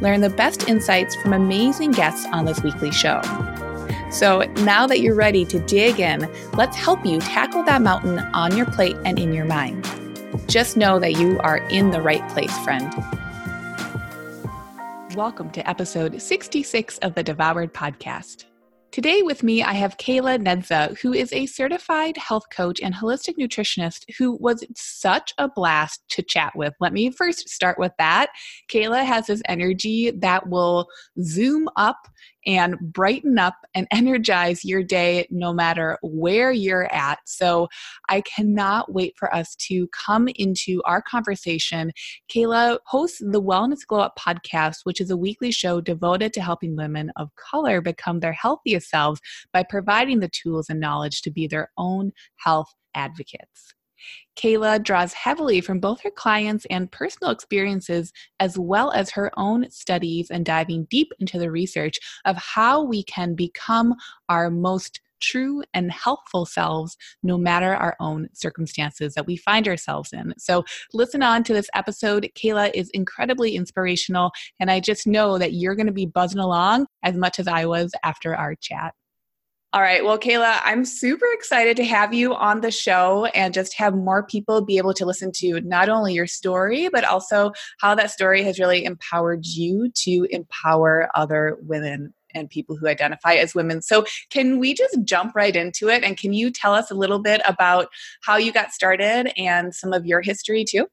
Learn the best insights from amazing guests on this weekly show. So now that you're ready to dig in, let's help you tackle that mountain on your plate and in your mind. Just know that you are in the right place, friend. Welcome to episode 66 of the Devoured Podcast. Today with me, I have Kayla Nedza, who is a certified health coach and holistic nutritionist who was such a blast to chat with. Let me first start with that. Kayla has this energy that will zoom up and brighten up and energize your day no matter where you're at. So I cannot wait for us to come into our conversation. Kayla hosts the Wellness Glow Up podcast, which is a weekly show devoted to helping women of color become their healthiest selves by providing the tools and knowledge to be their own health advocates. Kayla draws heavily from both her clients and personal experiences, as well as her own studies and diving deep into the research of how we can become our most true and helpful selves no matter our own circumstances that we find ourselves in. So, listen on to this episode. Kayla is incredibly inspirational, and I just know that you're going to be buzzing along as much as I was after our chat. All right. Well, Kayla, I'm super excited to have you on the show and just have more people be able to listen to not only your story, but also how that story has really empowered you to empower other women and people who identify as women. So, can we just jump right into it? And can you tell us a little bit about how you got started and some of your history too?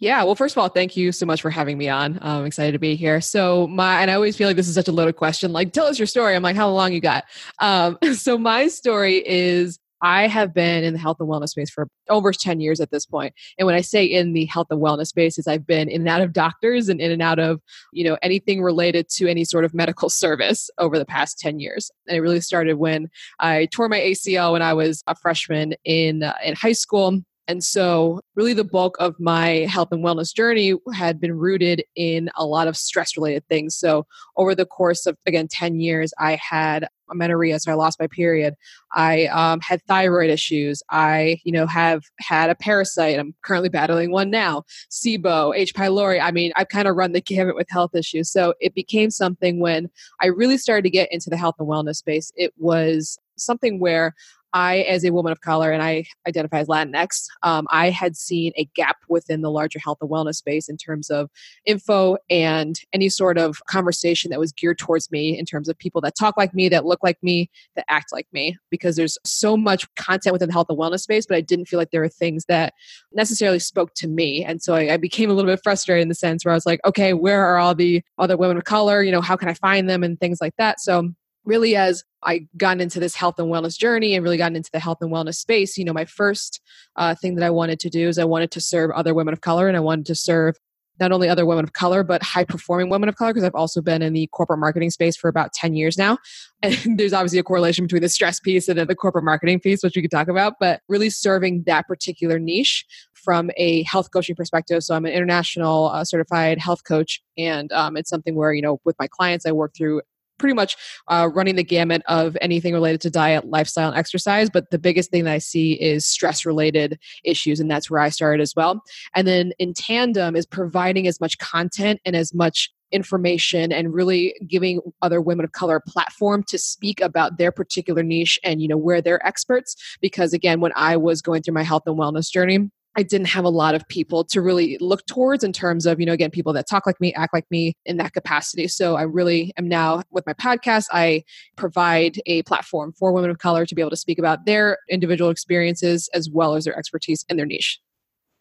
Yeah, well, first of all, thank you so much for having me on. I'm excited to be here. So, my, and I always feel like this is such a loaded question like, tell us your story. I'm like, how long you got? Um, so, my story is I have been in the health and wellness space for over 10 years at this point. And when I say in the health and wellness space, is I've been in and out of doctors and in and out of, you know, anything related to any sort of medical service over the past 10 years. And it really started when I tore my ACL when I was a freshman in uh, in high school and so, really, the bulk of my health and wellness journey had been rooted in a lot of stress related things. So, over the course of, again, 10 years, I had amenorrhea, so I lost my period. I um, had thyroid issues. I, you know, have had a parasite. I'm currently battling one now. SIBO, H. pylori. I mean, I've kind of run the gamut with health issues. So it became something when I really started to get into the health and wellness space. It was something where I, as a woman of color, and I identify as Latinx, um, I had seen a gap within the larger health and wellness space in terms of info and any sort of conversation that was geared towards me in terms of people that talk like me, that look like me, that act like me. Because there's so much content within the health and wellness space, but I didn't feel like there were things that necessarily spoke to me. And so I, I became a little bit frustrated in the sense where I was like, okay, where are all the other women of color? You know, how can I find them and things like that? So really as I got into this health and wellness journey and really gotten into the health and wellness space, you know, my first uh, thing that I wanted to do is I wanted to serve other women of color and I wanted to serve not only other women of color, but high performing women of color, because I've also been in the corporate marketing space for about 10 years now. And there's obviously a correlation between the stress piece and the corporate marketing piece, which we could talk about, but really serving that particular niche from a health coaching perspective. So I'm an international uh, certified health coach, and um, it's something where, you know, with my clients, I work through pretty much uh, running the gamut of anything related to diet, lifestyle, and exercise. But the biggest thing that I see is stress related issues, and that's where I started as well. And then in tandem is providing as much content and as much information and really giving other women of color a platform to speak about their particular niche and you know where they're experts because again when i was going through my health and wellness journey I didn't have a lot of people to really look towards in terms of, you know, again, people that talk like me, act like me in that capacity. So I really am now with my podcast, I provide a platform for women of color to be able to speak about their individual experiences as well as their expertise in their niche.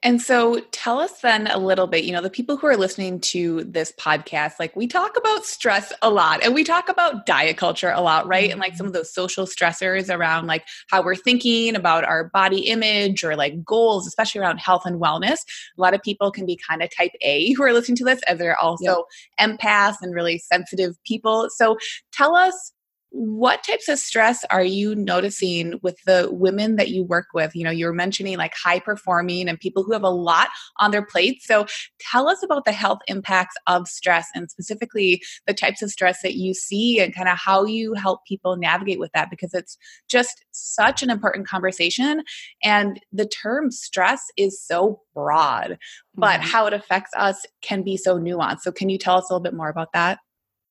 And so tell us then a little bit, you know, the people who are listening to this podcast, like we talk about stress a lot and we talk about diet culture a lot, right? And like some mm-hmm. of those social stressors around like how we're thinking about our body image or like goals, especially around health and wellness. A lot of people can be kind of type A who are listening to this as they're also yep. empaths and really sensitive people. So tell us what types of stress are you noticing with the women that you work with? You know you were mentioning like high performing and people who have a lot on their plate. So tell us about the health impacts of stress and specifically the types of stress that you see and kind of how you help people navigate with that because it's just such an important conversation and the term stress is so broad but mm-hmm. how it affects us can be so nuanced. So can you tell us a little bit more about that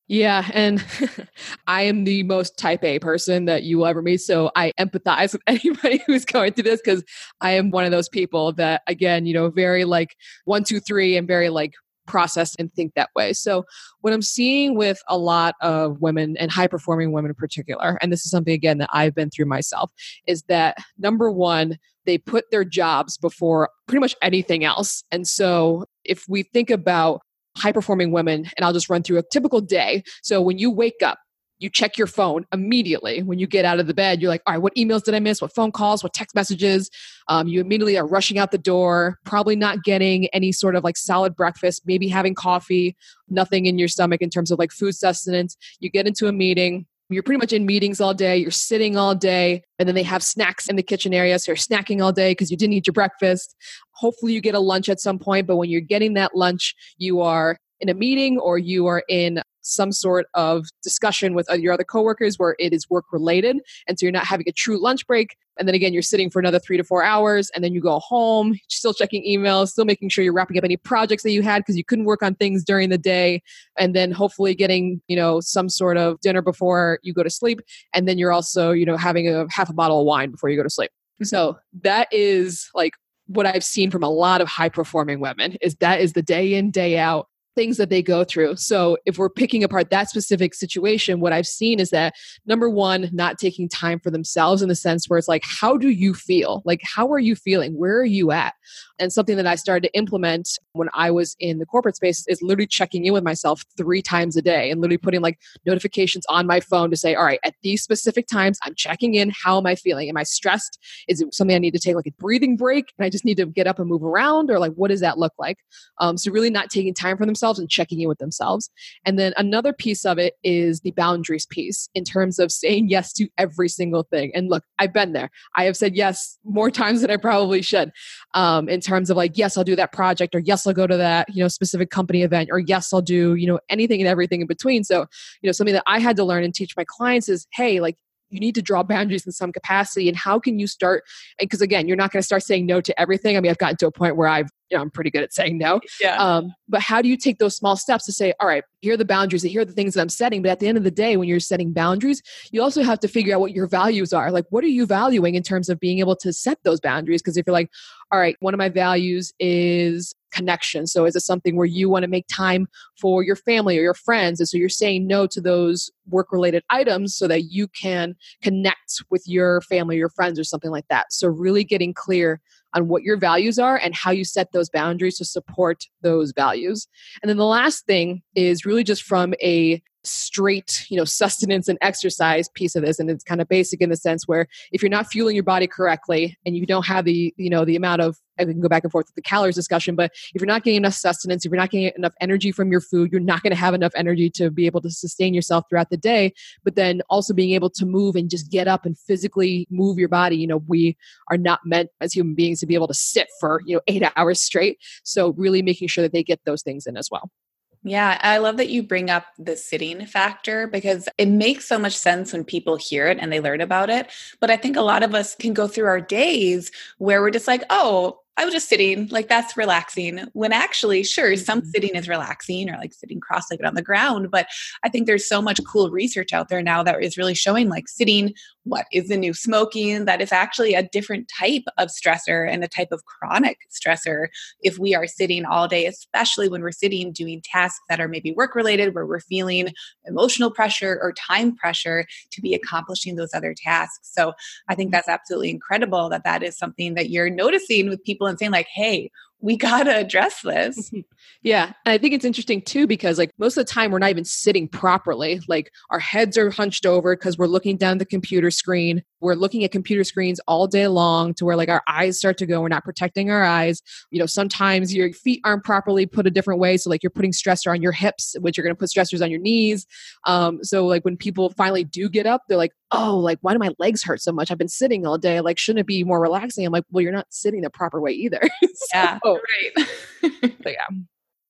yeah, and I am the most type A person that you will ever meet. So I empathize with anybody who's going through this because I am one of those people that, again, you know, very like one, two, three, and very like process and think that way. So what I'm seeing with a lot of women and high performing women in particular, and this is something again that I've been through myself, is that number one, they put their jobs before pretty much anything else. And so if we think about high performing women, and I'll just run through a typical day. So when you wake up, you check your phone immediately when you get out of the bed. You're like, all right, what emails did I miss? What phone calls? What text messages? Um, you immediately are rushing out the door, probably not getting any sort of like solid breakfast, maybe having coffee, nothing in your stomach in terms of like food sustenance. You get into a meeting, you're pretty much in meetings all day, you're sitting all day, and then they have snacks in the kitchen area. So you're snacking all day because you didn't eat your breakfast. Hopefully, you get a lunch at some point, but when you're getting that lunch, you are in a meeting or you are in some sort of discussion with uh, your other coworkers where it is work related. And so you're not having a true lunch break. And then again, you're sitting for another three to four hours and then you go home, still checking emails, still making sure you're wrapping up any projects that you had because you couldn't work on things during the day. And then hopefully getting, you know, some sort of dinner before you go to sleep. And then you're also, you know, having a half a bottle of wine before you go to sleep. Mm-hmm. So that is like what I've seen from a lot of high performing women is that is the day in, day out things that they go through. So, if we're picking apart that specific situation, what I've seen is that number one, not taking time for themselves in the sense where it's like, how do you feel? Like, how are you feeling? Where are you at? And something that I started to implement when I was in the corporate space is literally checking in with myself three times a day and literally putting like notifications on my phone to say, all right, at these specific times, I'm checking in. How am I feeling? Am I stressed? Is it something I need to take like a breathing break? And I just need to get up and move around? Or like, what does that look like? Um, so, really not taking time for themselves and checking in with themselves. And then another piece of it is the boundaries piece in terms of saying yes to every single thing. And look, I've been there. I have said yes more times than I probably should. Um, in terms of like yes i'll do that project or yes i'll go to that you know specific company event or yes i'll do you know anything and everything in between so you know something that i had to learn and teach my clients is hey like you need to draw boundaries in some capacity and how can you start because again you're not going to start saying no to everything. I mean i've gotten to a point where i've you know i'm pretty good at saying no. Yeah. Um, but how do you take those small steps to say all right here are the boundaries here are the things that i'm setting but at the end of the day when you're setting boundaries you also have to figure out what your values are. Like what are you valuing in terms of being able to set those boundaries? Because if you're like all right one of my values is connection. So is it something where you want to make time for your family or your friends? And so you're saying no to those work related items so that you can connect with your family your friends or something like that. So really getting clear on what your values are and how you set those boundaries to support those values. And then the last thing is really just from a straight you know sustenance and exercise piece of this and it's kind of basic in the sense where if you're not fueling your body correctly and you don't have the you know the amount of I can go back and forth with the calories discussion, but if you're not getting enough sustenance, if you're not getting enough energy from your food, you're not going to have enough energy to be able to sustain yourself throughout the day. But then also being able to move and just get up and physically move your body. You know, we are not meant as human beings to be able to sit for, you know, eight hours straight. So really making sure that they get those things in as well. Yeah, I love that you bring up the sitting factor because it makes so much sense when people hear it and they learn about it. But I think a lot of us can go through our days where we're just like, oh, I was just sitting, like that's relaxing. When actually, sure, some mm-hmm. sitting is relaxing or like sitting cross legged on the ground. But I think there's so much cool research out there now that is really showing like sitting, what is the new smoking, that is actually a different type of stressor and a type of chronic stressor if we are sitting all day, especially when we're sitting doing tasks that are maybe work related, where we're feeling emotional pressure or time pressure to be accomplishing those other tasks. So I think mm-hmm. that's absolutely incredible that that is something that you're noticing with people and saying like hey we got to address this. yeah. And I think it's interesting too, because like most of the time we're not even sitting properly. Like our heads are hunched over because we're looking down the computer screen. We're looking at computer screens all day long to where like our eyes start to go. We're not protecting our eyes. You know, sometimes your feet aren't properly put a different way. So like you're putting stressor on your hips, which you're going to put stressors on your knees. Um, so like when people finally do get up, they're like, oh, like why do my legs hurt so much? I've been sitting all day. Like, shouldn't it be more relaxing? I'm like, well, you're not sitting the proper way either. so, yeah. Right. so yeah.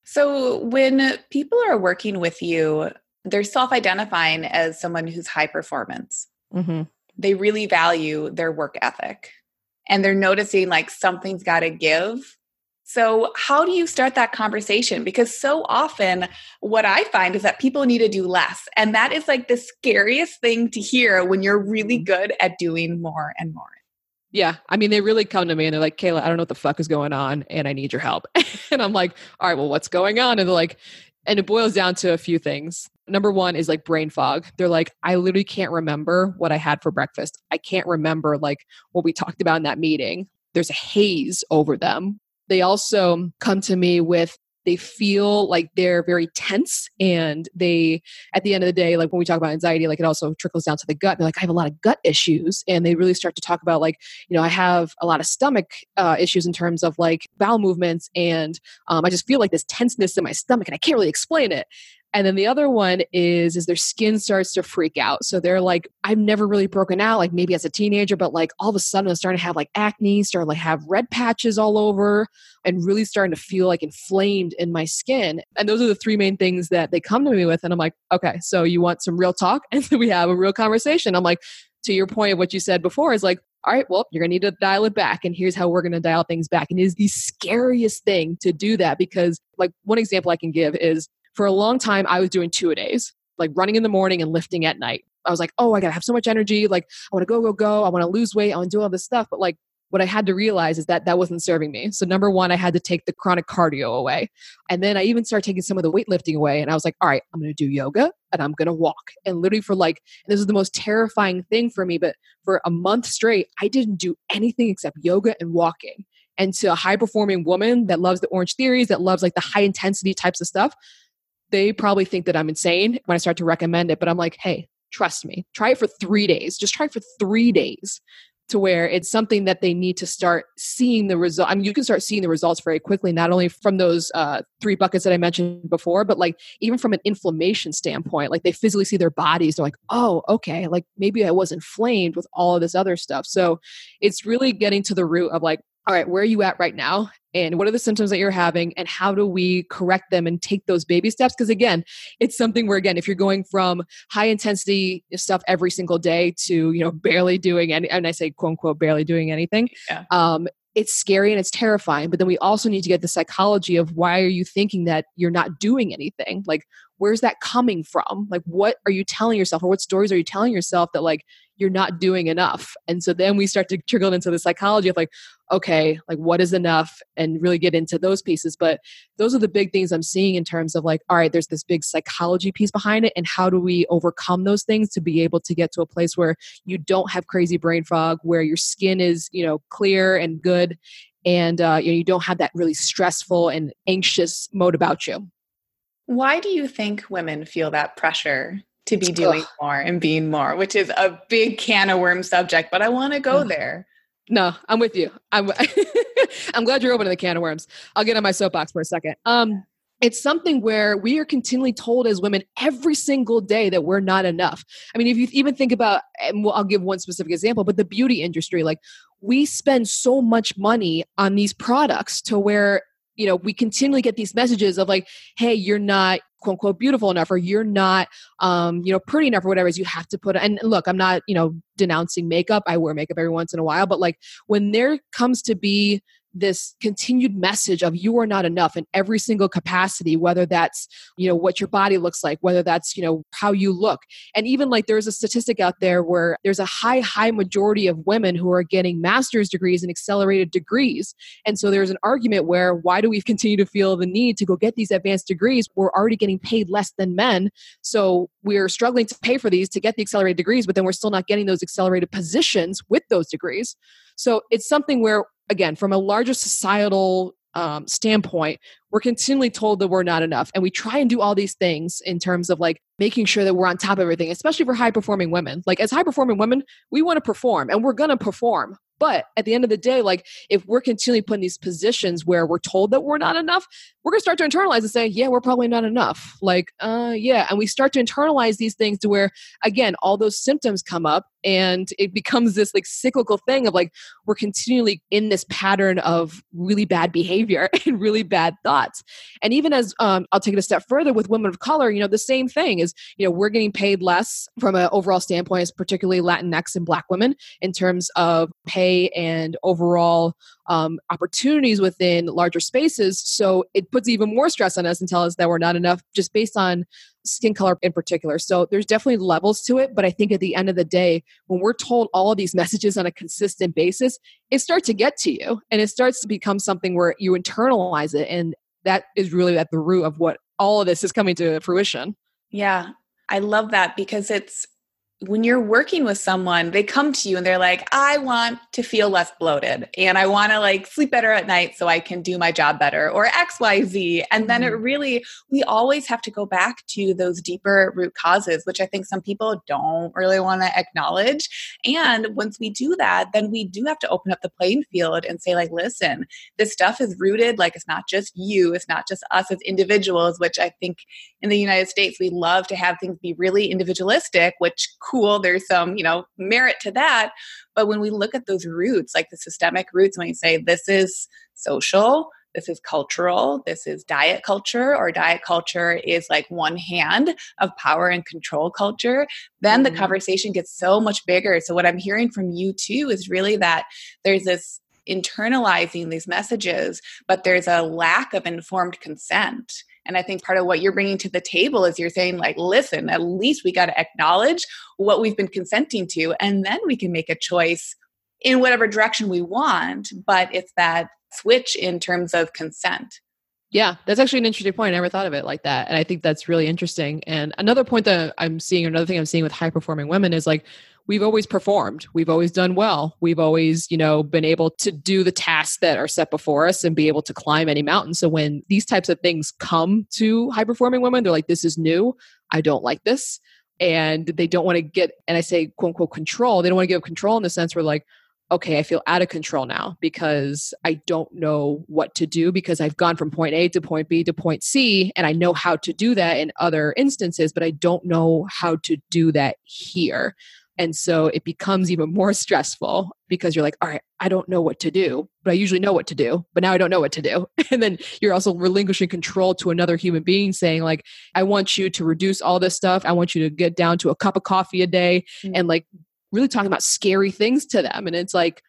So when people are working with you, they're self-identifying as someone who's high performance. Mm-hmm. They really value their work ethic, and they're noticing like something's got to give. So, how do you start that conversation? Because so often, what I find is that people need to do less. And that is like the scariest thing to hear when you're really mm-hmm. good at doing more and more. Yeah. I mean, they really come to me and they're like, Kayla, I don't know what the fuck is going on and I need your help. and I'm like, all right, well, what's going on? And they're like, and it boils down to a few things. Number one is like brain fog. They're like, I literally can't remember what I had for breakfast. I can't remember like what we talked about in that meeting. There's a haze over them. They also come to me with they feel like they're very tense and they at the end of the day like when we talk about anxiety like it also trickles down to the gut. They're like i have a lot of gut issues. And they really start to talk about like you know i have a lot of stomach uh, issues in terms of like bowel movements and um, i just feel like this tenseness in my stomach and i can't really explain it and then the other one is is their skin starts to freak out. So they're like, I've never really broken out, like maybe as a teenager, but like all of a sudden I'm starting to have like acne, starting to like have red patches all over, and really starting to feel like inflamed in my skin. And those are the three main things that they come to me with. And I'm like, okay, so you want some real talk? And so we have a real conversation. I'm like, to your point of what you said before, is like, all right, well, you're going to need to dial it back. And here's how we're going to dial things back. And it is the scariest thing to do that because, like, one example I can give is for a long time, I was doing two a days, like running in the morning and lifting at night. I was like, oh, I gotta have so much energy. Like, I wanna go, go, go. I wanna lose weight. I wanna do all this stuff. But like, what I had to realize is that that wasn't serving me. So, number one, I had to take the chronic cardio away. And then I even started taking some of the weightlifting away. And I was like, all right, I'm to do yoga and I'm to walk. And literally, for like, this is the most terrifying thing for me, but for a month straight, I didn't do anything except yoga and walking. And to a high performing woman that loves the Orangetheories, that loves like the high intensity types of stuff, they probably think that I'm insane when I start to recommend it, but I'm like, hey, trust me, try it for three days. Just try it for three days to where it's something that they need to start seeing the result. I mean, you can start seeing the results very quickly, not only from those uh, three buckets that I mentioned before, but like even from an inflammation standpoint, like they physically see their bodies. They're like, oh, okay, like maybe I was inflamed with all of this other stuff. So it's really getting to the root of like, all right, where are you at right now? And what are the symptoms that you're having? And how do we correct them and take those baby steps? Because again, it's something where, again, if you're going from high intensity stuff every single day to, you know, barely doing any, and I say quote unquote, barely doing anything, yeah. um, it's scary and it's terrifying. But then we also need to get the psychology of why are you thinking that you're not doing anything? Like, where's that coming from? Like, what are you telling yourself or what stories are you telling yourself that, like, you're not doing enough. And so then we start to trickle into the psychology of like, okay, like what is enough and really get into those pieces. But those are the big things I'm seeing in terms of like, all right, there's this big psychology piece behind it. And how do we overcome those things to be able to get to a place where you don't have crazy brain fog, where your skin is, you know, clear and good and uh, you, know, you don't have that really stressful and anxious mode about you. Why do you think women feel that pressure to be doing Ugh. more and being more, which is a big can of worm subject, but I want to go Ugh. there. No, I'm with you. I'm I'm glad you're opening the can of worms. I'll get on my soapbox for a second. Um, it's something where we are continually told as women every single day that we're not enough. I mean, if you even think about, and I'll give one specific example, but the beauty industry, like we spend so much money on these products to where you know we continually get these messages of like hey you're not quote unquote beautiful enough or you're not um you know pretty enough or whatever is you have to put and look i'm not you know denouncing makeup. I wear makeup every once in a while but like when there comes to be this continued message of you are not enough in every single capacity whether that's you know what your body looks like whether that's you know how you look. And even like there's a statistic out there where there's a high high majority of women who are getting master's degrees and accelerated degrees. And so there's an argument where why do we continue to feel the need to go get these advanced degrees? We're already getting paid less than men. So we're struggling to pay for these to get the accelerated degrees but then we're still not getting those accelerated positions with those degrees so it's something where again, from a larger societal um, standpoint, we're continually told that we're not enough. And we try and do all these things in terms of like making sure that we're on top of everything, especially for high performing women. Like, as high performing women, we want to perform and we're going to perform. But at the end of the day, like if we're continually put in these positions where we're told that we're not enough, we're gonna start to internalize and say, yeah, we're probably not enough. Like, uh, yeah. And we start to internalize these things to where, again, all those symptoms come up and it becomes this like cyclical thing of like we're continually in this pattern of really bad behavior and really bad thoughts and even as um, i'll take it a step further with women of color you know the same thing is you know we're getting paid less from an overall standpoint as particularly latinx and black women in terms of pay and overall um, opportunities within larger spaces. So it puts even more stress on us and tell us that we're not enough just based on skin color in particular. So there's definitely levels to it. But I think at the end of the day, when we're told all of these messages on a consistent basis, it starts to get to you and it starts to become something where you internalize it. And that is really at the root of what all of this is coming to fruition. Yeah. I love that because it's when you're working with someone, they come to you and they're like, I want to feel less bloated and I want to like sleep better at night so I can do my job better or XYZ. And then it mm-hmm. really, we always have to go back to those deeper root causes, which I think some people don't really want to acknowledge. And once we do that, then we do have to open up the playing field and say, like, listen, this stuff is rooted, like, it's not just you, it's not just us as individuals, which I think in the United States, we love to have things be really individualistic, which cool. There's some, you know, merit to that. But when we look at those roots, like the systemic roots, when you say this is social, this is cultural, this is diet culture, or diet culture is like one hand of power and control culture, then mm-hmm. the conversation gets so much bigger. So, what I'm hearing from you too is really that there's this internalizing these messages, but there's a lack of informed consent. And I think part of what you're bringing to the table is you're saying, like, listen, at least we got to acknowledge what we've been consenting to, and then we can make a choice in whatever direction we want. But it's that switch in terms of consent. Yeah, that's actually an interesting point. I never thought of it like that. And I think that's really interesting. And another point that I'm seeing, another thing I'm seeing with high performing women is like we've always performed. We've always done well. We've always you know been able to do the tasks that are set before us and be able to climb any mountain. So when these types of things come to high performing women they're like this is new. I don't like this. And they don't want to get and i say quote unquote control. They don't want to give control in the sense where like okay i feel out of control now because i don't know what to do because i've gone from point a to point b to point c and i know how to do that in other instances but i don't know how to do that here and so it becomes even more stressful because you're like, all right, I don't know what to do, but I usually know what to do, but now I don't know what to do. And then you're also relinquishing control to another human being saying, like, I want you to reduce all this stuff. I want you to get down to a cup of coffee a day mm-hmm. and like really talking about scary things to them. And it's like,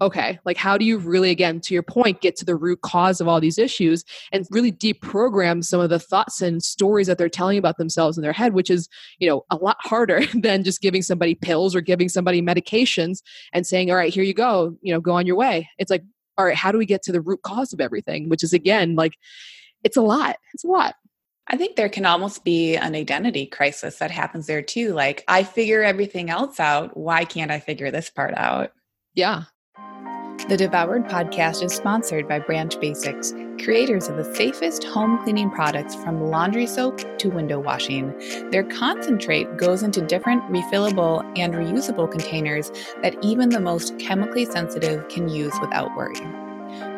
okay, like how do you really, again, to your point, get to the root cause of all these issues and really deprogram some of the thoughts and stories that they're telling about themselves in their head, which is, you know, a lot harder than just giving somebody pills or giving somebody medications and saying, all right, here you go, you know, go on your way. It's like, all right, how do we get to the root cause of everything? Which is, again, like, it's a lot. It's a lot. I think there can almost be an identity crisis that happens there too. Like, I figure everything else out. Why can't I figure this part out? Yeah, the Devoured podcast is sponsored by Branch Basics, creators of the safest home cleaning products from laundry soap to window washing. Their concentrate goes into different refillable and reusable containers that even the most chemically sensitive can use without worry.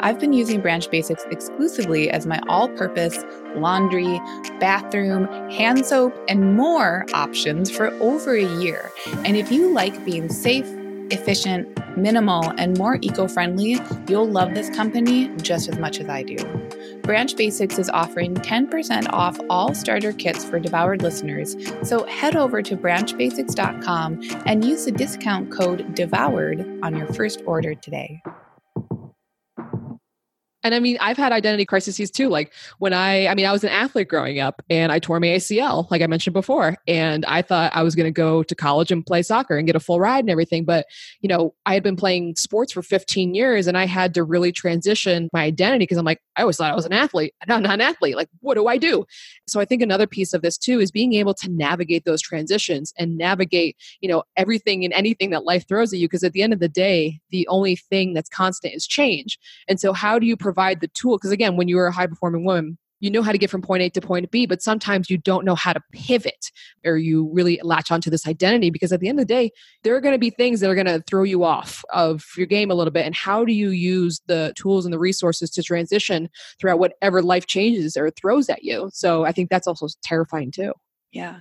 I've been using Branch Basics exclusively as my all purpose laundry, bathroom, hand soap, and more options for over a year. And if you like being safe, efficient, minimal, and more eco friendly, you'll love this company just as much as I do. Branch Basics is offering 10% off all starter kits for devoured listeners, so head over to branchbasics.com and use the discount code DEVOURED on your first order today. And I mean, I've had identity crises too. Like when I, I mean, I was an athlete growing up and I tore my ACL, like I mentioned before. And I thought I was going to go to college and play soccer and get a full ride and everything. But, you know, I had been playing sports for 15 years and I had to really transition my identity because I'm like, I always thought I was an athlete. I'm not an athlete. Like, what do I do? So I think another piece of this too is being able to navigate those transitions and navigate, you know, everything and anything that life throws at you. Because at the end of the day, the only thing that's constant is change. And so, how do you provide the tool because again when you're a high performing woman you know how to get from point A to point B, but sometimes you don't know how to pivot or you really latch onto this identity because at the end of the day, there are going to be things that are going to throw you off of your game a little bit. And how do you use the tools and the resources to transition throughout whatever life changes or throws at you? So I think that's also terrifying too. Yeah.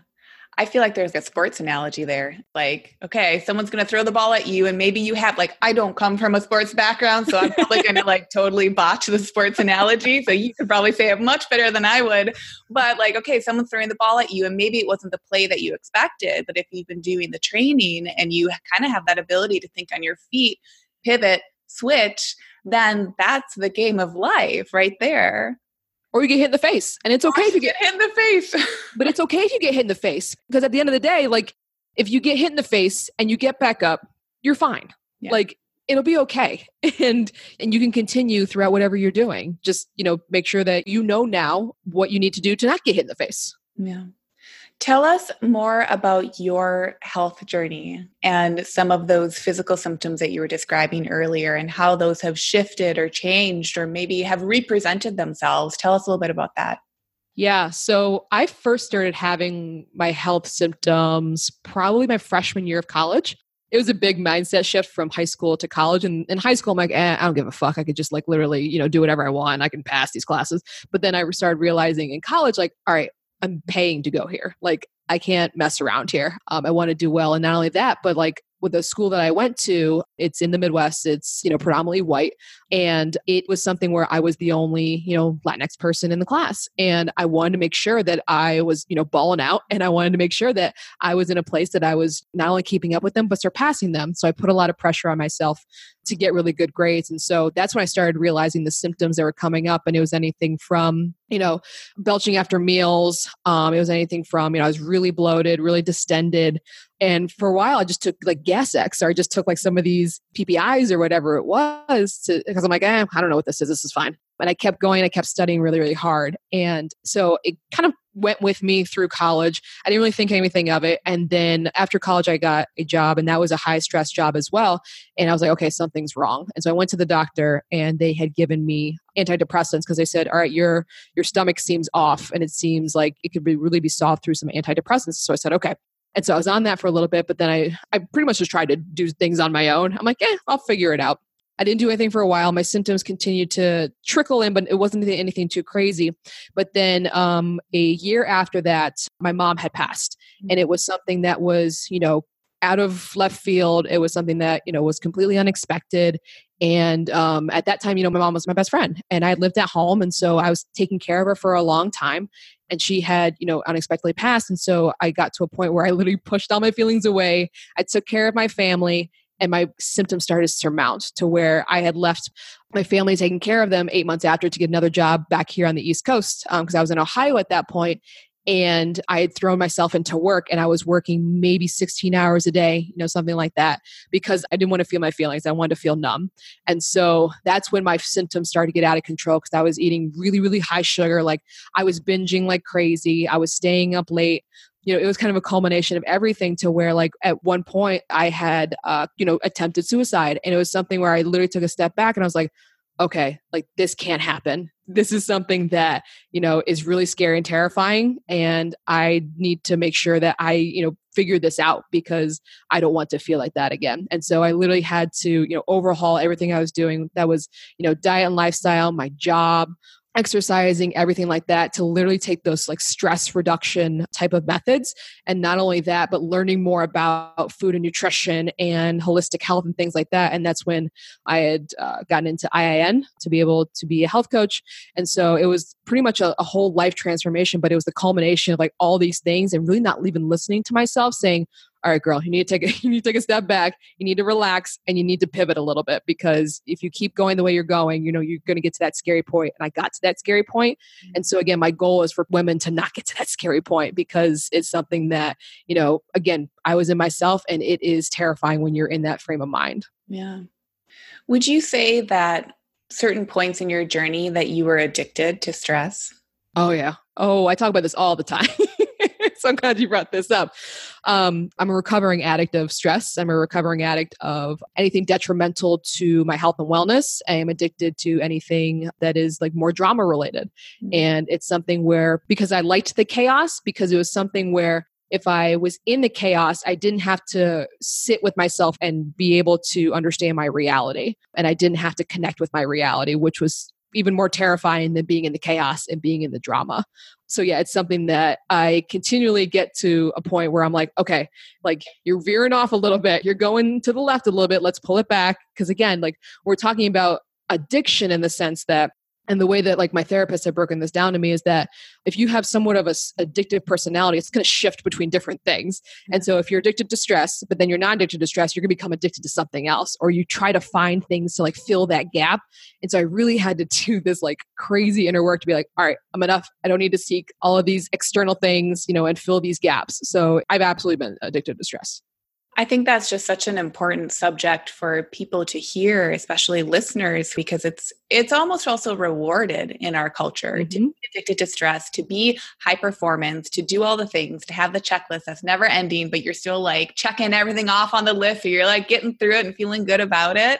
I feel like there's a sports analogy there. Like, okay, someone's going to throw the ball at you, and maybe you have, like, I don't come from a sports background, so I'm probably going to like totally botch the sports analogy. So you could probably say it much better than I would. But, like, okay, someone's throwing the ball at you, and maybe it wasn't the play that you expected. But if you've been doing the training and you kind of have that ability to think on your feet, pivot, switch, then that's the game of life right there or you get hit in the face. And it's okay if you get, hit in the face. but it's okay if you get hit in the face because at the end of the day, like if you get hit in the face and you get back up, you're fine. Yeah. Like it'll be okay. And and you can continue throughout whatever you're doing. Just, you know, make sure that you know now what you need to do to not get hit in the face. Yeah. Tell us more about your health journey and some of those physical symptoms that you were describing earlier and how those have shifted or changed or maybe have represented themselves. Tell us a little bit about that. Yeah. So I first started having my health symptoms probably my freshman year of college. It was a big mindset shift from high school to college. And in high school, I'm like, eh, I don't give a fuck. I could just like literally, you know, do whatever I want. I can pass these classes. But then I started realizing in college, like, all right, I'm paying to go here. Like I can't mess around here. Um, I want to do well. And not only that, but like with the school that I went to, it's in the Midwest. It's, you know, predominantly white. And it was something where I was the only, you know, Latinx person in the class. And I wanted to make sure that I was, you know, balling out. And I wanted to make sure that I was in a place that I was not only keeping up with them, but surpassing them. So I put a lot of pressure on myself to get really good grades. And so that's when I started realizing the symptoms that were coming up. And it was anything from, you know, belching after meals. Um, it was anything from, you know, I was really bloated, really distended. And for a while, I just took like Gas X or I just took like some of these PPIs or whatever it was to, because I'm like, eh, I don't know what this is. This is fine. But I kept going. I kept studying really, really hard. And so it kind of went with me through college. I didn't really think anything of it. And then after college, I got a job, and that was a high stress job as well. And I was like, okay, something's wrong. And so I went to the doctor, and they had given me antidepressants because they said, all right, your your stomach seems off, and it seems like it could be really be solved through some antidepressants. So I said, okay. And so I was on that for a little bit, but then I I pretty much just tried to do things on my own. I'm like, eh, I'll figure it out. I didn't do anything for a while. My symptoms continued to trickle in, but it wasn't anything too crazy. But then um, a year after that, my mom had passed. Mm. And it was something that was, you know, out of left field. It was something that, you know, was completely unexpected. And um, at that time, you know, my mom was my best friend and I lived at home. And so I was taking care of her for a long time. And she had, you know, unexpectedly passed. And so I got to a point where I literally pushed all my feelings away. I took care of my family and my symptoms started to surmount to where I had left my family taking care of them eight months after to get another job back here on the East Coast because um, I was in Ohio at that point and I had thrown myself into work and I was working maybe 16 hours a day, you know, something like that, because I didn't want to feel my feelings. I wanted to feel numb. And so that's when my symptoms started to get out of control because I was eating really, really high sugar. Like I was binging like crazy. I was staying up late you know, it was kind of a culmination of everything to where, like, at one point I had, uh, you know, attempted suicide. And it was something where I literally took a step back and I was like, okay, like, this can't happen. This is something that, you know, is really scary and terrifying. And I need to make sure that I, you know, figure this out because I don't want to feel like that again. And so I literally had to, you know, overhaul everything I was doing. That was, you know, diet and lifestyle, my job, exercising, everything like that, to literally take those like stress reduction type of methods. And not only that, but learning more about food and nutrition and holistic health and things like that. And that's when I had uh, gotten into IIN to be able to be a health coach. And so it was pretty much a, a whole life transformation, but it was the culmination of like all these things and really not even listening to myself saying, all right girl you need to take a, you need to take a step back. You need to relax and you need to pivot a little bit because if you keep going the way you're going you know you're going to get to that scary point. and i got to that scary point. Mm-hmm. and so again my goal is for women to not get to that scary point because it's something that you know again i was in myself and it is terrifying when you're in that frame of mind. Yeah. Would you say that certain points in your journey that you were addicted to stress? Oh yeah. Oh i talk about this all the time so I'm glad you brought this up. Um, I'm a recovering addict of stress. I'm a recovering addict of anything detrimental to my health and wellness. I am addicted to anything that is like more drama related. Mm-hmm. And it's something where, because I liked the chaos, because it was something where if I was in the chaos, I didn't have to sit with myself and be able to understand my reality. And I didn't have to connect with my reality, which was even more terrifying than being in the chaos and being in the drama. So yeah, it's something that I continually get to a point where I'm like, okay, like you're veering off a little bit, you're going to the left a little bit, let's pull it back. Because again, like we're talking about addiction in the sense that and the way that like my therapist had broken this down to me is that if you have somewhat of a addictive personality it's going to shift between different things. And so if you're addicted to stress but then you're not addicted to stress you're going to become addicted to something else or you try to find things to like fill that gap. And so i really had to do this like crazy inner work to be like all right i'm enough. I don't need to seek all of these external things you know and fill these gaps. So i've absolutely been addicted to stress I think that's just such an important subject for people to hear, especially listeners, because it's it's almost also rewarded in our culture mm-hmm. to be addicted to stress, to be high performance, to do all the things, to have the checklist that's never ending, but you're still like checking everything off on the list, or you're like getting through it and feeling good about it.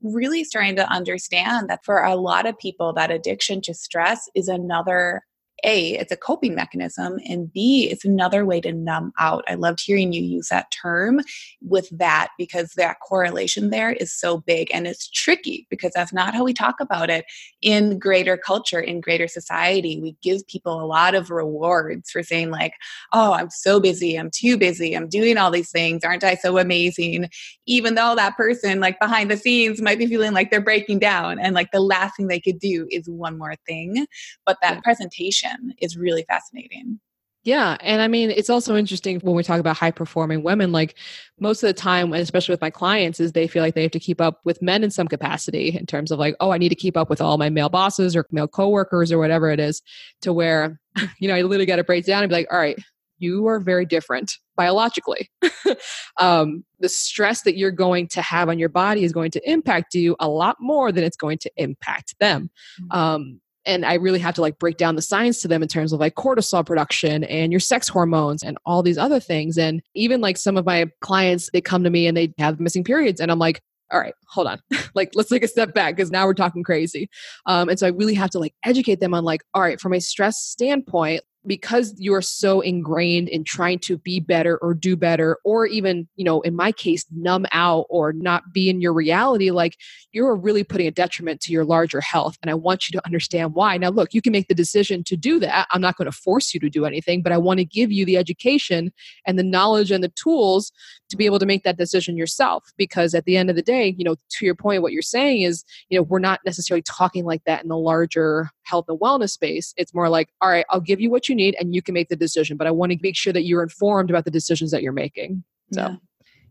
Really starting to understand that for a lot of people, that addiction to stress is another a, it's a coping mechanism, and B, it's another way to numb out. I loved hearing you use that term with that because that correlation there is so big and it's tricky because that's not how we talk about it in greater culture, in greater society. We give people a lot of rewards for saying, like, oh, I'm so busy, I'm too busy, I'm doing all these things, aren't I so amazing? Even though that person, like behind the scenes, might be feeling like they're breaking down and like the last thing they could do is one more thing. But that presentation is really fascinating. Yeah. And I mean, it's also interesting when we talk about high performing women, like most of the time, especially with my clients, is they feel like they have to keep up with men in some capacity in terms of like, oh, I need to keep up with all my male bosses or male coworkers or whatever it is, to where, you know, I literally got to break down and be like, all right, you are very different biologically. um, the stress that you're going to have on your body is going to impact you a lot more than it's going to impact them. Mm-hmm. Um, and I really have to like break down the science to them in terms of like cortisol production and your sex hormones and all these other things. And even like some of my clients, they come to me and they have missing periods, and I'm like, all right, hold on. like, let's take a step back because now we're talking crazy. Um, and so I really have to like educate them on like, all right, from a stress standpoint, because you are so ingrained in trying to be better or do better or even you know in my case numb out or not be in your reality like you're really putting a detriment to your larger health and i want you to understand why. Now look you can make the decision to do that. I'm not going to force you to do anything but i want to give you the education and the knowledge and the tools to be able to make that decision yourself because at the end of the day you know to your point what you're saying is you know we're not necessarily talking like that in the larger health and wellness space. It's more like all right i'll give you what you need and you can make the decision but i want to make sure that you're informed about the decisions that you're making. So. Yeah.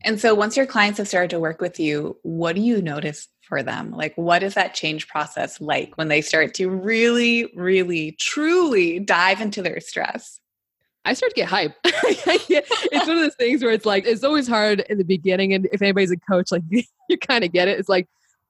and so once your clients have started to work with you what do you notice for them? Like what is that change process like when they start to really really truly dive into their stress I start to get hype. it's one of those things where it's like it's always hard in the beginning, and if anybody's a coach, like you kind of get it. It's like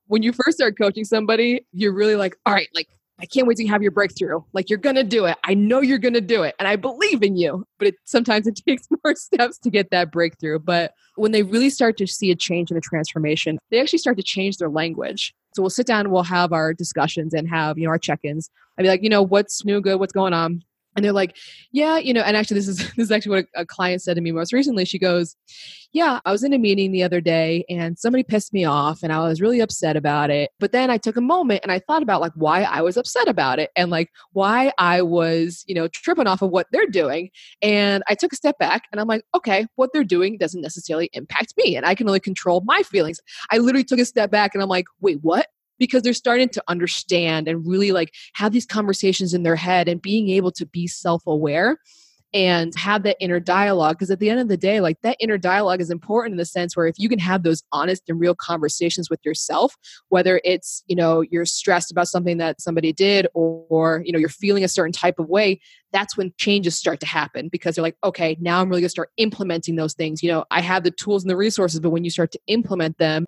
when you first start coaching somebody, you're really like, all right, like I can't wait to have your breakthrough. Like you're gonna do it. I know you're gonna do it, and I believe in you. But it, sometimes it takes more steps to get that breakthrough. But when they really start to see a change and a transformation, they actually start to change their language. So we'll sit down, we'll have our discussions, and have you know our check-ins. I'd be like, you know, what's new, good, what's going on and they're like yeah you know and actually this is this is actually what a, a, client said to me most recently. She goes yeah i was in a meeting the other day and somebody pissed me off and i was really upset about it but then i took a moment and i thought about like why i was upset about it and like why i was you know tripping off of what they're doing. And i took a step back and i'm like okay what they're doing doesn't necessarily impact me and i can only control my feelings. I literally took a step back and i'm like wait what because they're starting to understand and really like have these conversations in their head and being able to be self-aware and have that inner dialogue because at the end of the day like that inner dialogue is important in the sense where if you can have those honest and real conversations with yourself whether it's you know you're stressed about something that somebody did or, or you know you're feeling a certain type of way that's when changes start to happen because they're like okay now i'm really going to start implementing those things. You know i have the tools and the resources but when you start to implement them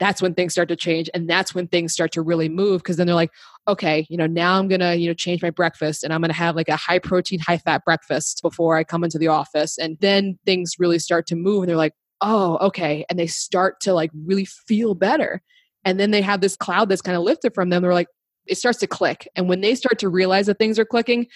that's when things start to change and that's when things start to really move because then they're like okay you know now i'm gonna you know change my breakfast and i'm gonna have like a high protein high fat breakfast before i come into the office. And then things really start to move and they're like oh okay and they start to like really feel better. And then they have this cloud that's kind of lifted from them they're like it starts to click. And when they start to realize that things are clicking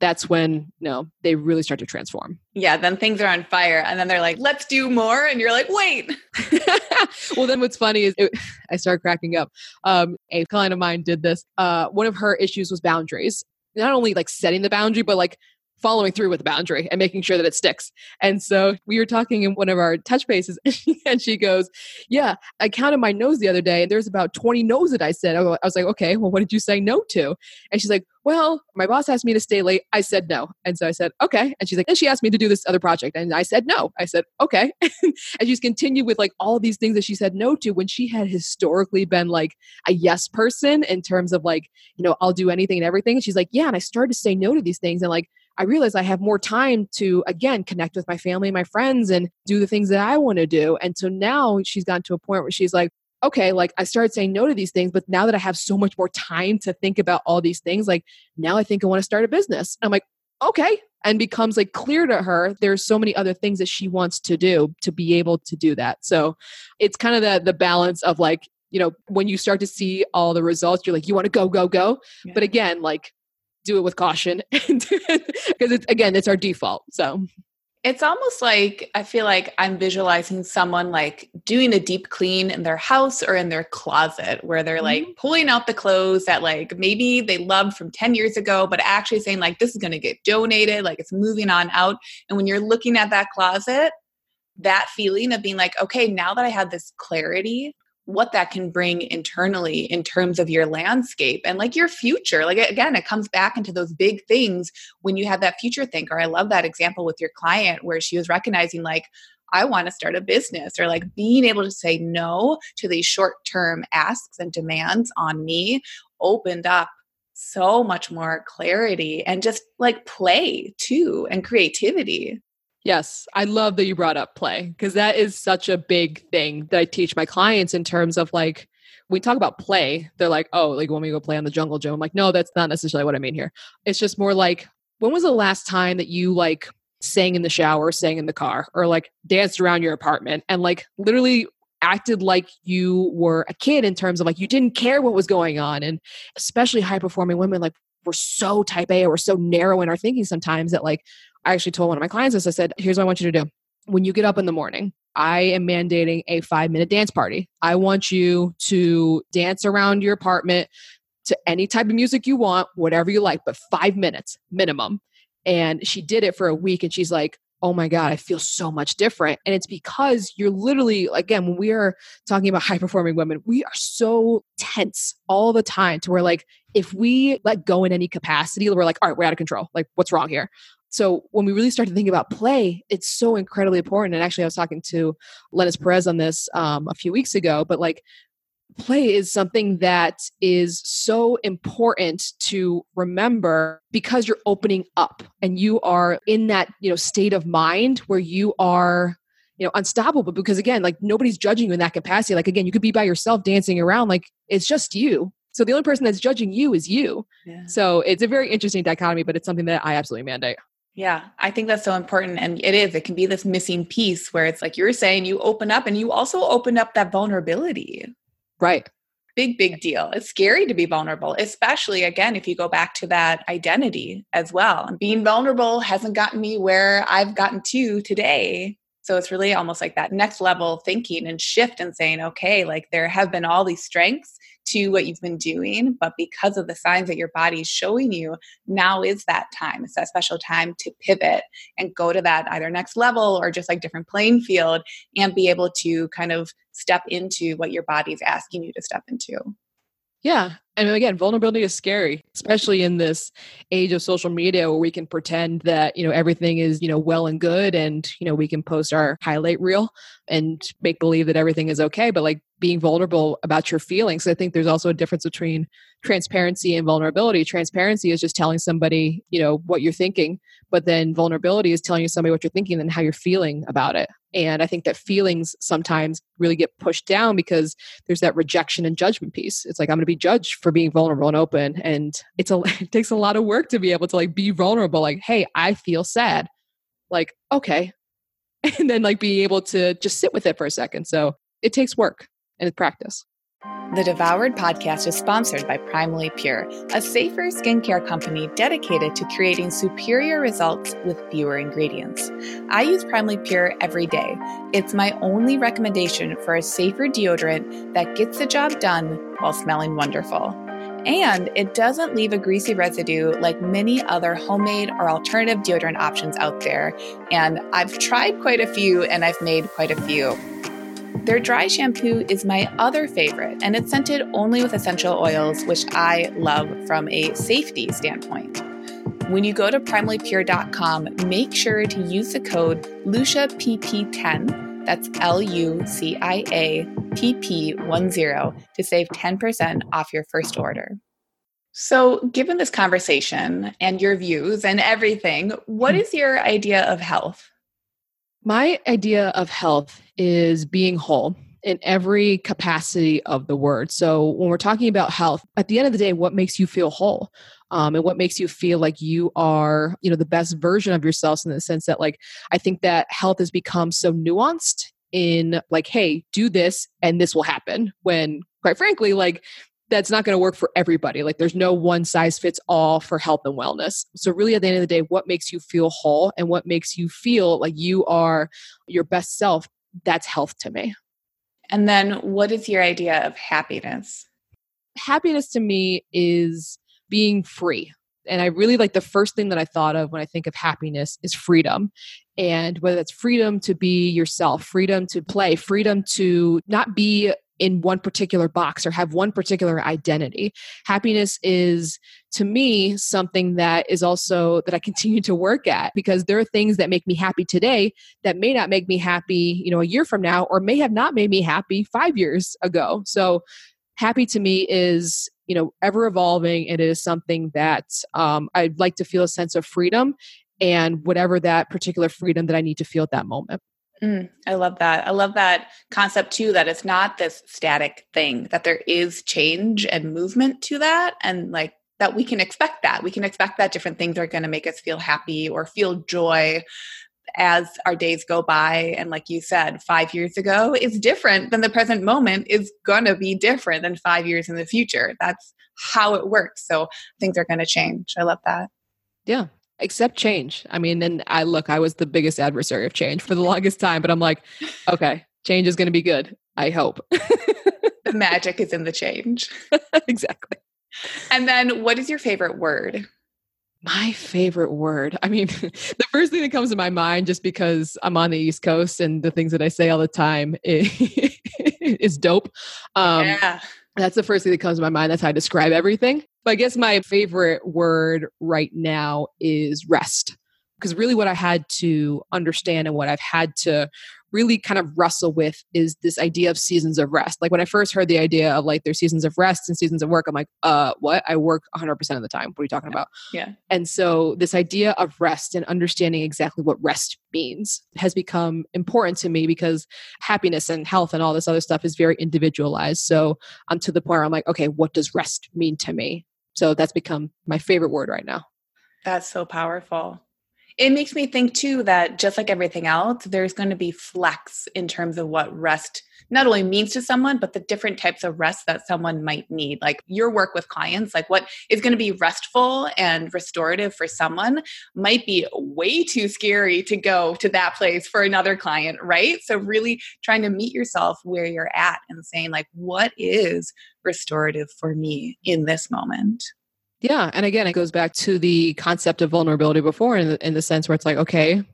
that's when you know they really start to transform. Yeah then things are on fire and then they're like let's do more and you're like wait. Well then what's funny is it, i start cracking up. Um, a client of mine did this. Uh, one of her issues was boundaries. Not only like setting the boundary but like following through with the boundary and making sure that it sticks. And so we were talking in one of our touch bases, and she goes, Yeah, I counted my nose the other day, and there's about 20 no's that I said. I was like, Okay, well, what did you say no to? And she's like, Well, my boss asked me to stay late. I said no. And so I said, Okay. And she's like, And she asked me to do this other project. And I said no. I said, Okay. and she's continued with like all these things that she said no to when she had historically been like a yes person in terms of like, you know, I'll do anything and everything. And she's like, Yeah. And I started to say no to these things. And like, I realized I have more time to, again, connect with my family and my friends and do the things that I want to do. And so now she's gotten to a point where she's like, okay, like I started saying no to these things, but now that I have so much more time to think about all these things, like now I think I want to start a business. I'm like, okay. And becomes like clear to her there's so many other things that she wants to do to be able to do that. So it's kind of the the balance of like, you know, when you start to see all the results, you're like, you want to go, go, go. Yeah. But again, like do it with caution because it's again it's our default so it's almost like I feel like I'm visualizing someone like doing a deep clean in their house or in their closet where they're like mm-hmm. pulling out the clothes that like maybe they loved from 10 years ago, but actually saying like this is going to get donated, like it's moving on out. And when you're looking at that closet, that feeling of being like, okay, now that I have this clarity, what that can bring internally in terms of your landscape and like your future. Like again, it comes back into those big things when you have that future thinker. I love that example with your client where she was recognizing like I want to start a business or like being able to say no to these short term asks and demands on me opened up so much more clarity and just like play too and creativity. Yes, I love that you brought up play because that is such a big thing that I teach my clients in terms of like we talk about play, they're like, oh, like when we go play on the jungle gym. I'm like, no, that's not necessarily what I mean here. It's just more like, when was the last time that you like sang in the shower, sang in the car, or like danced around your apartment and like literally acted like you were a kid in terms of like you didn't care what was going on. And especially high performing women, like we're so type A or we're so narrow in our thinking sometimes that like I actually told one of my clients this. I said, here's what I want you to do. When you get up in the morning, I am mandating a five minute dance party. I want you to dance around your apartment to any type of music you want, whatever you like, but five minutes minimum. And she did it for a week and she's like, oh my God, I feel so much different. And it's because you're literally, again, when we are talking about high performing women, we are so tense all the time to where, like, if we let go in any capacity, we're like, all right, we're out of control. Like, what's wrong here? So when we really start to think about play, it's so incredibly important. And actually, I was talking to Lennis Perez on this um, a few weeks ago, but like play is something that is so important to remember because you're opening up and you are in that you know state of mind where you are you know unstoppable because again like nobody's judging you in that capacity like again you could be by yourself dancing around like it's just you so the only person that's judging you is you yeah. so it's a very interesting dichotomy but it's something that i absolutely mandate yeah, I think that's so important. And it is, it can be this missing piece where it's like you're saying you open up and you also open up that vulnerability. Right. Big, big deal. It's scary to be vulnerable, especially again, if you go back to that identity as well. And being vulnerable hasn't gotten me where I've gotten to today. So it's really almost like that next level thinking and shift and saying, okay, like there have been all these strengths to what you've been doing, but because of the signs that your body's showing you, now is that time. It's that special time to pivot and go to that either next level or just like different playing field and be able to kind of step into what your body's asking you to step into. Yeah. And again, vulnerability is scary, especially in this age of social media where we can pretend that, you know, everything is, you know, well and good and, you know, we can post our highlight reel and make believe that everything is okay. But like being vulnerable about your feelings, I think there's also a difference between transparency and vulnerability. Transparency is just telling somebody, you know, what you're thinking, but then vulnerability is telling somebody what you're thinking and how you're feeling about it. And I think that feelings sometimes really get pushed down because there's that rejection and judgment piece. It's like I'm going to be judged for being vulnerable and open, and it's a it takes a lot of work to be able to like be vulnerable. Like, hey, I feel sad. Like, okay, and then like be able to just sit with it for a second. So it takes work and it's practice. The Devoured podcast is sponsored by Primally Pure, a safer skincare company dedicated to creating superior results with fewer ingredients. I use Primally Pure every day. It's my only recommendation for a safer deodorant that gets the job done while smelling wonderful. And it doesn't leave a greasy residue like many other homemade or alternative deodorant options out there. And I've tried quite a few and I've made quite a few. Their dry shampoo is my other favorite, and it's scented only with essential oils, which I love from a safety standpoint. When you go to primallypure.com, make sure to use the code LuciaPP10, that's L U C I A P P 10, to save 10% off your first order. So, given this conversation and your views and everything, what hmm. your idea of health? My idea of health is being whole in every capacity of the word. So, when we're talking about health, at the end of the day, what makes you feel whole? Um, and what makes you feel like you are, you know, the best version of yourself in the sense that, like, I think that health has become so nuanced in, like, hey, do this and this will happen. When, quite frankly, like, that's not going to work for everybody. Like there's no one size fits all for health and wellness. So really at the end of the day, what makes you feel whole and what makes you feel like you are your best self, that's health to me. And then what is your idea of happiness? Happiness to me is being free. And I really like the first thing that I thought of when I think of happiness is freedom. And whether that's freedom to be yourself, freedom to play, freedom to not be in one particular box or have one particular identity. Happiness is to me something that is also that I continue to work at because there are things that make me happy today that may not make me happy, you know, a year from now or may have not made me happy 5 years ago. So happy to me is you know ever evolving and it is something that um, i'd like to feel a sense of freedom and whatever that particular freedom that i need to feel at that moment Mm, I love that. I love that concept too that it's not this static thing, that there is change and movement to that. And like that we can expect that. We can expect that different things are going to make us feel happy or feel joy as our days go by. And like you said, five years ago is different than the present moment is going to be different than five years in the future. That's how it works. So things are going to change. I love that. Yeah, accept change. I mean, and I look, I was the biggest adversary of change for the longest time, but I'm like, okay, change is going to be good. I hope. the magic is in the change. exactly. And then what is your favorite word? My favorite word. I mean, the first thing that comes to my mind, just because I'm on the East Coast and the things that I say all the time is, is dope. Um, yeah. That's the first thing that comes to my mind. That's how I describe everything. But I guess my favorite word right now is rest. Because really, what I had to understand and what I've had to really kind of wrestle with is this idea of seasons of rest. Like when I first heard the idea of like there's seasons of rest and seasons of work, I'm like, uh, what? I work 100% of the time. What are you talking about? Yeah. And so this idea of rest and understanding exactly what rest means has become important to me because happiness and health and all this other stuff is very individualized. So I'm to the point where I'm like, okay, what does rest mean to me? So that's become my favorite word right now. That's so powerful it makes me think too that just like everything else, there's going to be flex in terms of what rest not only means to someone, but the different types of rest that someone might need. Like your work with clients, like what is going to be restful and restorative for someone might be way too scary to go to that place for another client, right? So, really trying to meet yourself where you're at and saying, like, what is restorative for me in this moment? Yeah. And again, it goes back to the concept of vulnerability before in the, in the sense where it's like, okay,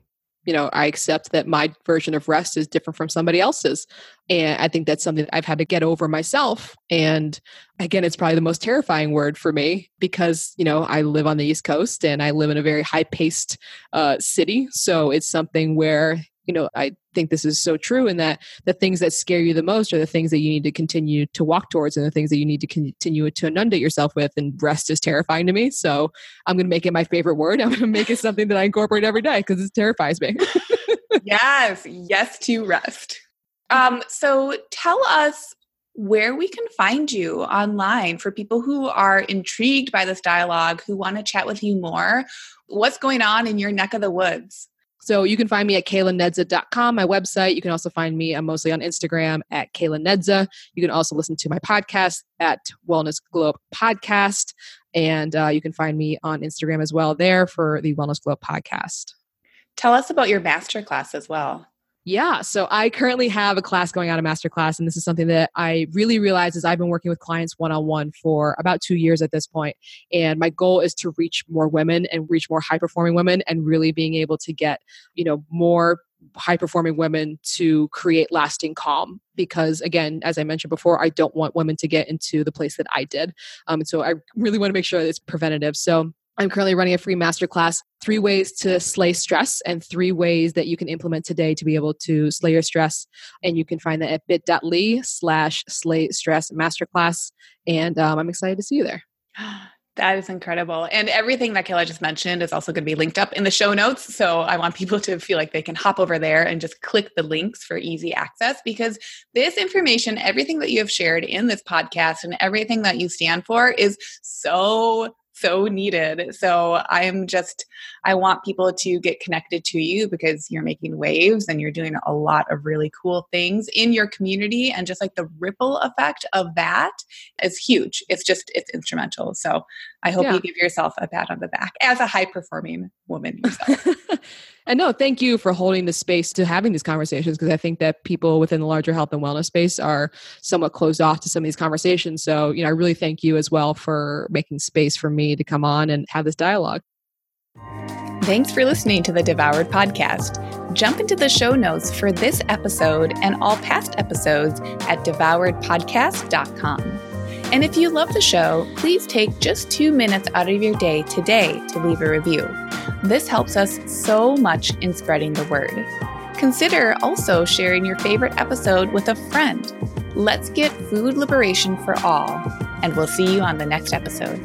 you know, I accept that my version of rest is different from somebody else's. And I think that's something that I've had to get over myself. And again, it's probably the most terrifying word for me because, you know, I live on the East Coast and I live in a very high paced uh, city. So it's something where, you know, I think this is so true in that the things that scare you the most are the things that you need to continue to walk towards and the things that you need to continue to inundate yourself with. And rest is terrifying to me. So I'm going to make it my favorite word. I'm going to make it something that I incorporate every day because it terrifies me. yes. Yes to rest. Um, so tell us where we can find you online for people who are intrigued by this dialogue, who want to chat with you more. What's going on in your neck of the woods? So you can find me at kaylanedza.com, my website. You can also find me, I'm mostly on Instagram at kaylanedza. You can also listen to my podcast at Wellness Globe Podcast. And uh, you can find me on Instagram as well there for the Wellness Globe Podcast. Tell us about your masterclass as well. Yeah. So I currently have a class going on, a master class, and this is something that I really realize is I've been working with clients one on one for about two years at this point. And my goal is to reach more women and reach more high performing women and really being able to get, you know, more high performing women to create lasting calm because again as i mentioned before i don't want women to get into the place that i did um, so i really want to make sure that it's preventative so I'm currently running a free masterclass three ways to slay stress and three ways that you can implement today to be able to slay your stress. And you can find that at bit.ly slash slay stress masterclass. And um, I'm excited to see you there. That is incredible. And everything that Kayla just mentioned is also going to be linked up in the show notes. So I want people to feel like they can hop over there and just click the links for easy access because this information, everything that you have shared in this podcast and everything that you stand for is so so needed. So I'm just, I want people to get connected to you because you're making waves and you're doing a lot of really cool things in your community. And just like the ripple effect of that is huge. It's just, it's instrumental. So I hope yeah. you give yourself a pat on the back as a high performing woman yourself. And no, thank you for holding the space to having these conversations because I think that people within the larger health and wellness space are somewhat closed off to some of these conversations. So, you know, I really thank you as well for making space for me to come on and have this dialogue. Thanks for listening to the Devoured podcast. Jump into the show notes for this episode and all past episodes at devouredpodcast.com. And if you love the show, please take just two minutes out of your day today to leave a review. This helps us so much in spreading the word. Consider also sharing your favorite episode with a friend. Let's get food liberation for all, and we'll see you on the next episode.